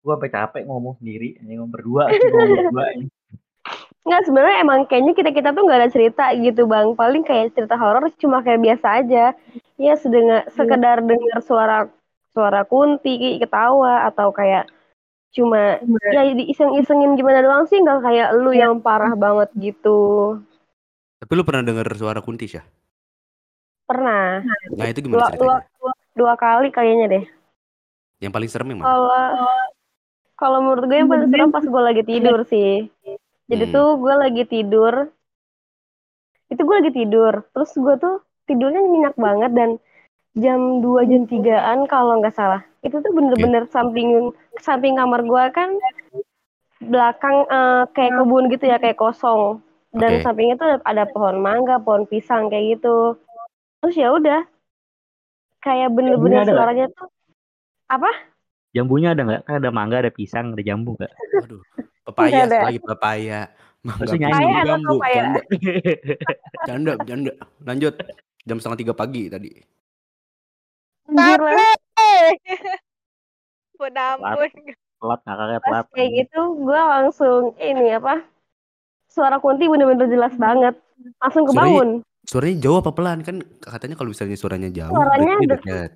Gua sampai capek ngomong sendiri, anjing ngomong berdua, ngomong berdua. Nggak sebenarnya emang kayaknya kita kita tuh nggak ada cerita gitu bang. Paling kayak cerita horor cuma kayak biasa aja. Ya sedengar sekedar dengar suara suara kunti ketawa atau kayak cuma ya diiseng-isengin gimana doang sih nggak kayak lu yang parah banget gitu. Tapi lu pernah dengar suara kunti ya? Pernah Nah itu dua, gimana dua, ceritanya? dua, dua kali kayaknya deh. Yang paling serem yang mana? Kalau kalau menurut gue yang paling serem pas gue lagi tidur sih. Jadi Hmm. tuh gue lagi tidur. Itu gue lagi tidur. Terus gue tuh tidurnya nyenyak banget dan jam 2 jam 3-an kalau nggak salah. Itu tuh bener-bener samping samping kamar gue kan belakang eh, kayak kebun gitu ya kayak kosong dan Oke. sampingnya tuh ada, ada pohon mangga pohon pisang kayak gitu terus ya udah kayak bener-bener suaranya tuh apa Jambunya ada nggak? Kan ada mangga, ada pisang, ada jambu nggak? Aduh. Ada. lagi papaya. Mangga pisang, jambu. Canda, canda, canda. Lanjut. Jam setengah tiga pagi tadi. anjir lah Ampun ampun. Telat ngakaknya pas telat. kayak gitu gue langsung ini apa suara kunti bener-bener jelas banget langsung kebangun Suaranya jauh apa pelan? Kan katanya kalau misalnya suaranya jauh, Suaranya dekat.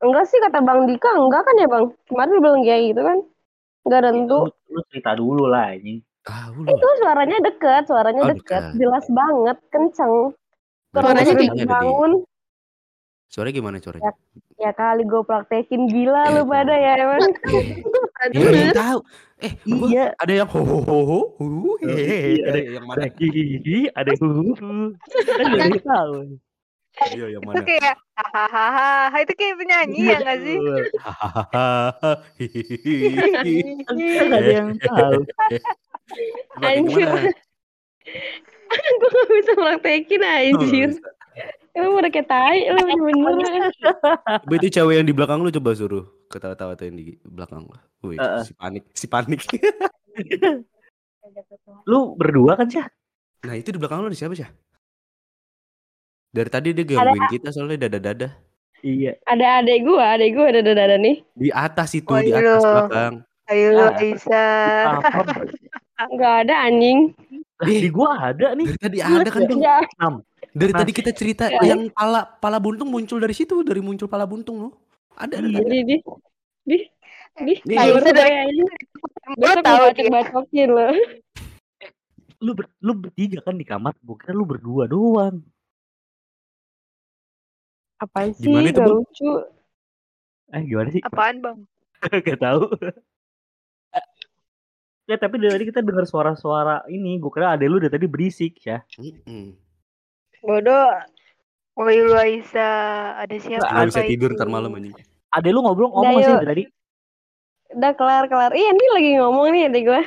enggak sih kata bang Dika enggak kan ya bang kemarin dia bilang kayak gitu kan enggak tentu Lu, lu cerita dulu lah ini. Ah, lu. itu suaranya deket suaranya Oh, deket dekat. jelas banget kenceng Suaranya Suaranya Suaranya gimana suaranya? ya kali gue praktekin gila Eh, lu pada ya emang ada yang tahu. Eh, gua- Iya. ada yang ho ho ho ho, hu. Iya, ada yang mana? Ada hihihi, ada huhu. Kan gak ada yang tahu. Iya, yang Itu mana? kayak hahaha itu kayak penyanyi ya nggak sih? Hahaha, hihihi. Kan ada yang tahu. Anjir. gue gak bisa praktekin anjir emang udah kayak tai lu bener Coba itu cewek yang di belakang lu coba suruh ketawa-tawa tuh yang di belakang lu. Wih, Heeh. si panik, si panik. Lu berdua kan sih? nah, itu di belakang lu ada siapa sih? Dari tadi dia gangguin kita soalnya dada-dada. Iya. ada adek gue adek gue ada dada nih Di atas itu, Oh, di iya atas belakang. Ayo lu Ah. Aisyah. Apa? nggak ada anjing Di gua ada nih. Dari tadi ada kan bang. ya Dari Nah. tadi kita cerita Ya. yang pala pala buntung muncul dari situ, dari muncul pala buntung loh. Ada, ada, Iya. ada. di di di anjing. Gue tahu gue bacokin lo Lu ber, lu bertiga kan di kamar. Gua kira lu berdua doang. apaan sih Gimana itu, gak Bang? lucu Eh gimana sih? Apaan bang? Gak tahu. Ya tapi dari tadi kita dengar suara-suara ini. Gua kira ada lu dari tadi berisik ya. Mm-mm. Bodoh. Woi lu Aisyah. Ada siapa? Nggak bisa itu? tidur ntar malam anjing. Ada lu ngobrol ngomong sih tadi? udah kelar kelar iya ini lagi ngomong nih adek gue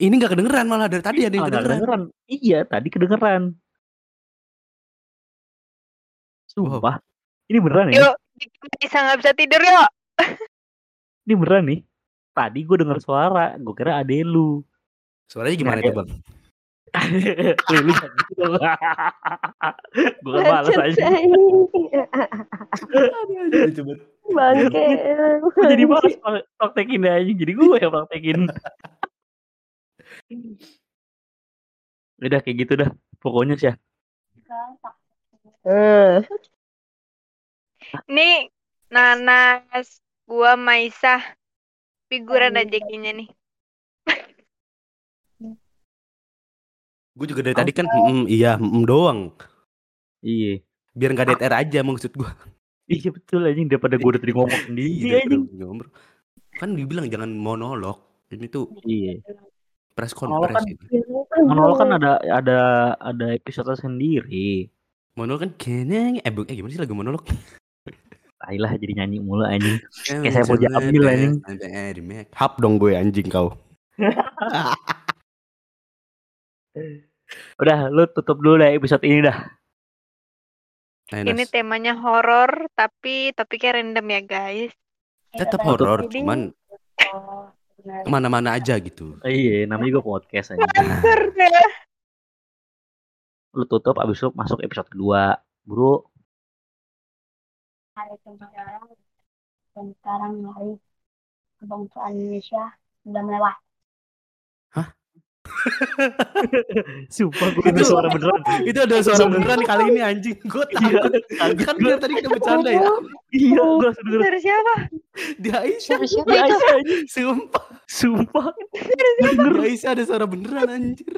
Ini nggak kedengeran malah dari tadi ada yang Malah nggak kedengeran. Iya tadi kedengeran. Sumpah. Ini beneran ya? Yuk, bisa nggak bisa tidur yuk. Ini beneran nih. Tadi gue denger suara, gue kira ade lu. Suaranya gimana Nggak tuh bang? gitu dong. gue kan males aja. Coba. bangke Gue jadi males praktekin aja. Jadi gue yang praktekin. Udah kayak gitu dah. Pokoknya sih. ya. Eh, Nih, Nanas, gua Maisa. Figuran aja kayaknya nih. Gue juga dari tadi kan mm, iya mm, doang. Iya. Biar nggak dead air aja maksud gue. Iya betul aja daripada gue udah tadi ngomong sendiri Iya, anjing. Kan dibilang jangan monolog. Ini tuh Iya. press Monolog kan- conference ini. Monolog kan ada ada ada episode sendiri. Monolog kan keneng eh, eh gimana sih lagu monolog? Ayolah jadi nyanyi mulu anjing. Kayak saya mau diambil, anjing. Hap dong gue anjing kau. Udah lu tutup dulu deh episode ini dah. Nah, Ini temanya horor, tapi topiknya random ya guys. tetap horor cuman mana-mana aja gitu. Iya, namanya juga podcast aja. Ya. Lu tutup abis itu masuk episode kedua. Bro, hari sekarang dan sekarang hari kebangsaan Indonesia sudah melewat. Sumpah gue denger suara beneran. Itu ada suara beneran kali ini anjing. Gue Iya, takut. Kan biar tadi kita bercanda ya. iya, gue langsung denger. Dari siapa? Di Aisyah. Siapa siapa Di itu? Aisyah. Sumpah. Sumpah, Di Aisyah ada suara beneran anjir.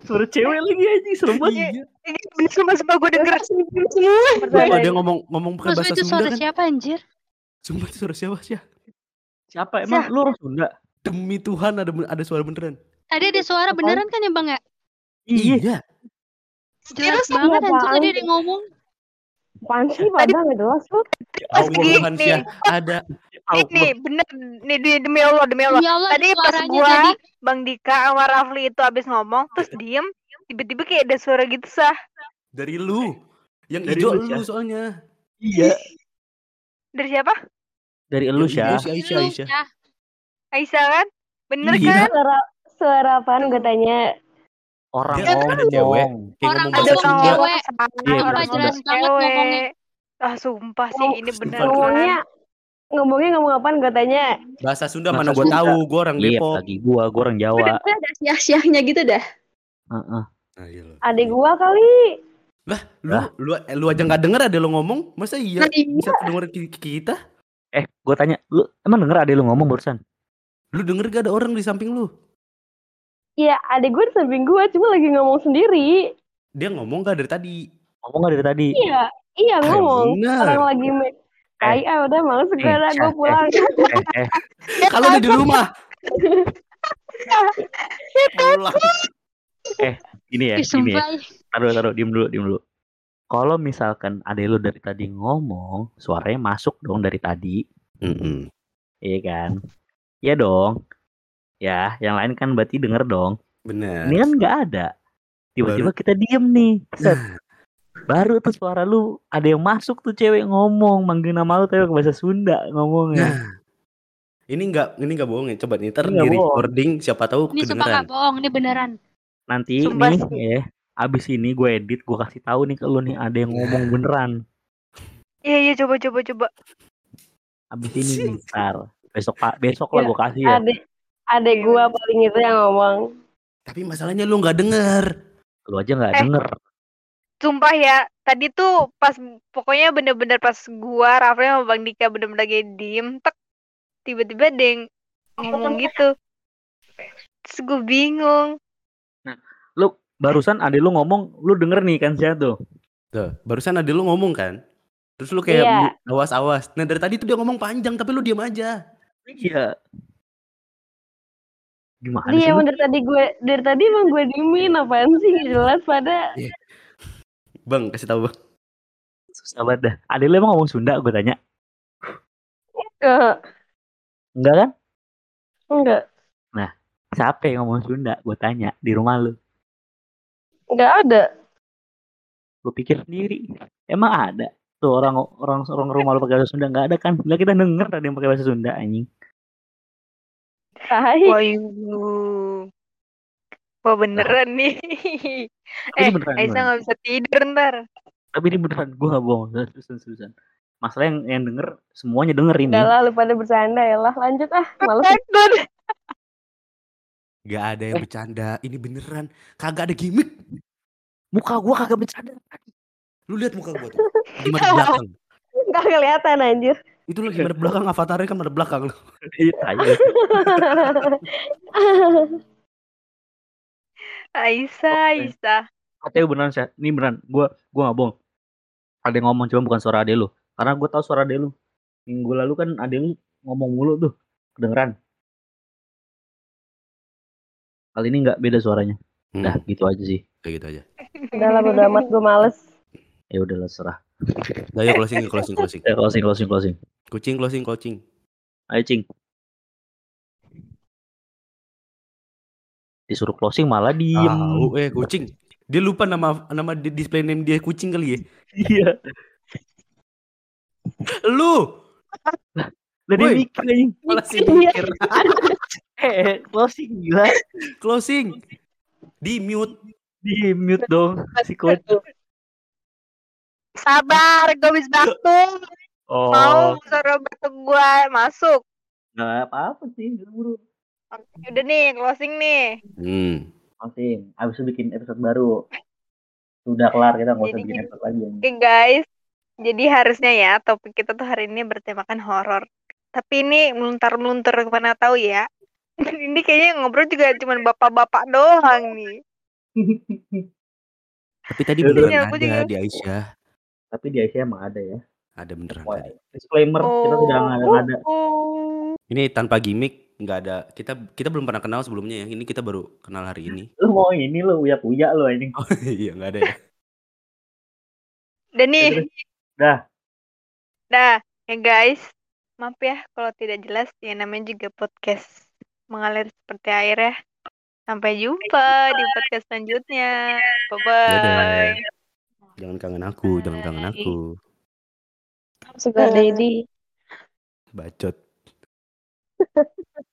suara cewek lagi anjing, serem banget. Iya. Ini bener sumpah sumpah gue denger. Sumpah ada ngomong ngomong pakai bahasa itu Sunda suara kan. siapa anjir? Sumpah itu suara siapa sih? Siapa emang lu orang Sunda? Demi Tuhan ada ada suara beneran. Tadi ada suara beneran kan ya bang ya? Iya, Jelas Serius? banget anjir Apaan tadi sih? ada ngomong. apaan sih pada nggak jelas lu Allah gini nih. Syah. Ada nih bener nih demi Allah demi Allah. Demi Allah Tadi pas gua tadi Bang Dika sama Rafli itu abis ngomong terus diem tiba-tiba kayak ada suara gitu sah. Dari lu. Yang Dari hijau lu, lu soalnya. Iya. Dari siapa? Dari elu Yang hijau Syah. si Aisyah, Aisyah. ya. Aisyah kan? Bener Iya. kan? Suara suara apaan gue tanya? Orang ada cewek. Kayak Orang ngomong Ada cewek. Iya, orang Sumpah bener. jelas ngomong banget cewek. ngomongnya. Ah sumpah sih Oh, ini bener Ngomongnya ngomongnya ngomong apaan gue tanya? Bahasa Sunda Bahasa mana gua Sunda. tahu, gua orang Iya, Depok. lagi gua, gua orang Jawa. Udah ada syah-syahnya gitu dah. Heeh. Iya loh. Adik gua kali. Lah, lu Lah. lu eh, lu aja nggak denger ada lu ngomong? Masa iya Nah, iya. bisa kedenger ki- kita? Eh, gua tanya, lu emang denger ada lu ngomong barusan? Lu denger gak ada orang di samping lu? Iya, adik gue di samping gue, cuma lagi ngomong sendiri. Dia ngomong gak dari tadi? Ngomong gak dari tadi? Iya, iya Ah, ngomong. bener. Orang lagi me- Tai ah udah males gue Eh, dah gue pulang. Eh, eh, Kalau udah di rumah. Pulang. ini ya, ini ya. Taruh, taruh, diem dulu, diem dulu. Kalau misalkan ada lu dari tadi ngomong, suaranya masuk dong dari tadi, Mm-mm. iya kan? Iya dong. Ya, yang lain kan berarti denger dong. Bener. Ini kan nggak ada. Tiba-tiba kita diem nih. Set. Baru tuh suara lu ada yang masuk tuh cewek ngomong, manggil nama lu tapi bahasa Sunda ngomongnya. Nah, ini nggak ini nggak bohong ya. Coba nih ntar di bohong. recording siapa tahu Ini sumpah gak bohong, ini beneran. Nanti Sumpah nih sih. ya, abis ini gue edit, gue kasih tahu nih ke lu nih ada yang ngomong beneran. Iya iya coba coba coba. Abis ini nih, ntar. Besok pak, besok lah Ya, gue kasih ya. Adik adik gue paling itu yang ngomong. Tapi masalahnya lu nggak denger. Lu aja nggak Eh. denger. Sumpah ya, tadi tuh pas pokoknya bener-bener pas gua Rafli sama Bang Dika bener-bener lagi diem, tek tiba-tiba ada yang ngomong gitu. Terus gue bingung. Lu barusan ada lu ngomong, lu denger nih kan siapa tuh? Tuh, barusan ada lu ngomong kan. Terus lu kayak Iya. awas-awas. Nah dari tadi tuh dia ngomong panjang tapi lu diam aja. Iya. Gimana Dia sih? emang dari tadi gue dari tadi emang gue diemin apaan sih Nggak jelas pada. Bang, kasih tahu bang. Susah banget dah. Ada lu emang ngomong Sunda gue tanya. Eh, Enggak kan? enggak Siapa yang ngomong Sunda? Gue tanya di rumah lu. enggak ada. Gue pikir sendiri. Emang ada? Tuh orang orang orang rumah lu pakai bahasa Sunda nggak ada kan? Lah kita denger ada yang pakai bahasa Sunda anjing. Tai. Wayu. Wah beneran nih. Ini eh, beneran, Aisyah nggak bisa tidur ntar. Tapi ini beneran gue gak bohong. Seriusan, seriusan. Masalah yang yang denger semuanya denger ini. Udah lah lu pada bercanda ya lah. Lanjut ah, males. Takut. Gak ada yang bercanda. Ini beneran. Kagak ada gimmick. Muka gue kagak bercanda. Lu lihat muka gua tuh. Di madep belakang. Enggak kelihatan anjir. Itu lagi madep belakang avatarnya kan madep belakang lu. Iya, tai. Aisyah. Katanya beneran sih. Ini beneran. Gue gue gak bohong. Ada yang ngomong cuma bukan suara ade lu. Karena gue tahu suara ade lu. Minggu lalu kan ade lu ngomong mulu tuh. Kedengeran. Kali ini nggak beda suaranya. Hmm, Dah gitu aja sih. kayak gitu aja. Udah lah bodo amat gue males. Ya udah lah serah. Yuk closing closing closing. Ya closing closing closing. Kucing closing closing. Ayo cing. Disuruh closing malah diem. Tahu eh kucing. Dia lupa nama nama di- display name dia kucing kali ya. Iya. Lu Lah dia Woi. mikir anjing. malah sih mikir. Eh, closing gila. closing. Di mute. Di mute dong si coach. Sabar, gue habis batuk. Oh, Mau suara batuk gue masuk. nggak apa-apa sih, buru. Oke, Udah nih, closing nih. Hmm. Closing. Abis itu bikin episode baru. Sudah kelar kita nggak usah bikin episode lagi. Oke guys, jadi harusnya ya topik kita tuh hari ini bertemakan horor. Tapi ini meluntar-meluntar ke mana tahu ya. ini kayaknya ngobrol juga cuma bapak-bapak doang nih. Tapi tadi Iya, beneran aku ada juga. di Aisyah. Tapi di Asia emang ada ya. Ada beneran Wah, tadi. Disclaimer kita sudah nggak ada. nggak ada. Oh. Ini tanpa gimmick, nggak ada. Kita kita belum pernah kenal sebelumnya ya. Ini kita baru kenal hari ini. Lu mau ini lu uya-uya lu ini. Oh iya nggak ada ya. Dan nih, Dah. dah ya guys. Maaf ya kalau tidak jelas, ya namanya juga podcast mengalir seperti air ya. Sampai jumpa di podcast selanjutnya. Bye-bye. Dadah. Jangan kangen aku, nah, jangan kangen aku. Sugar Daddy. Bacot.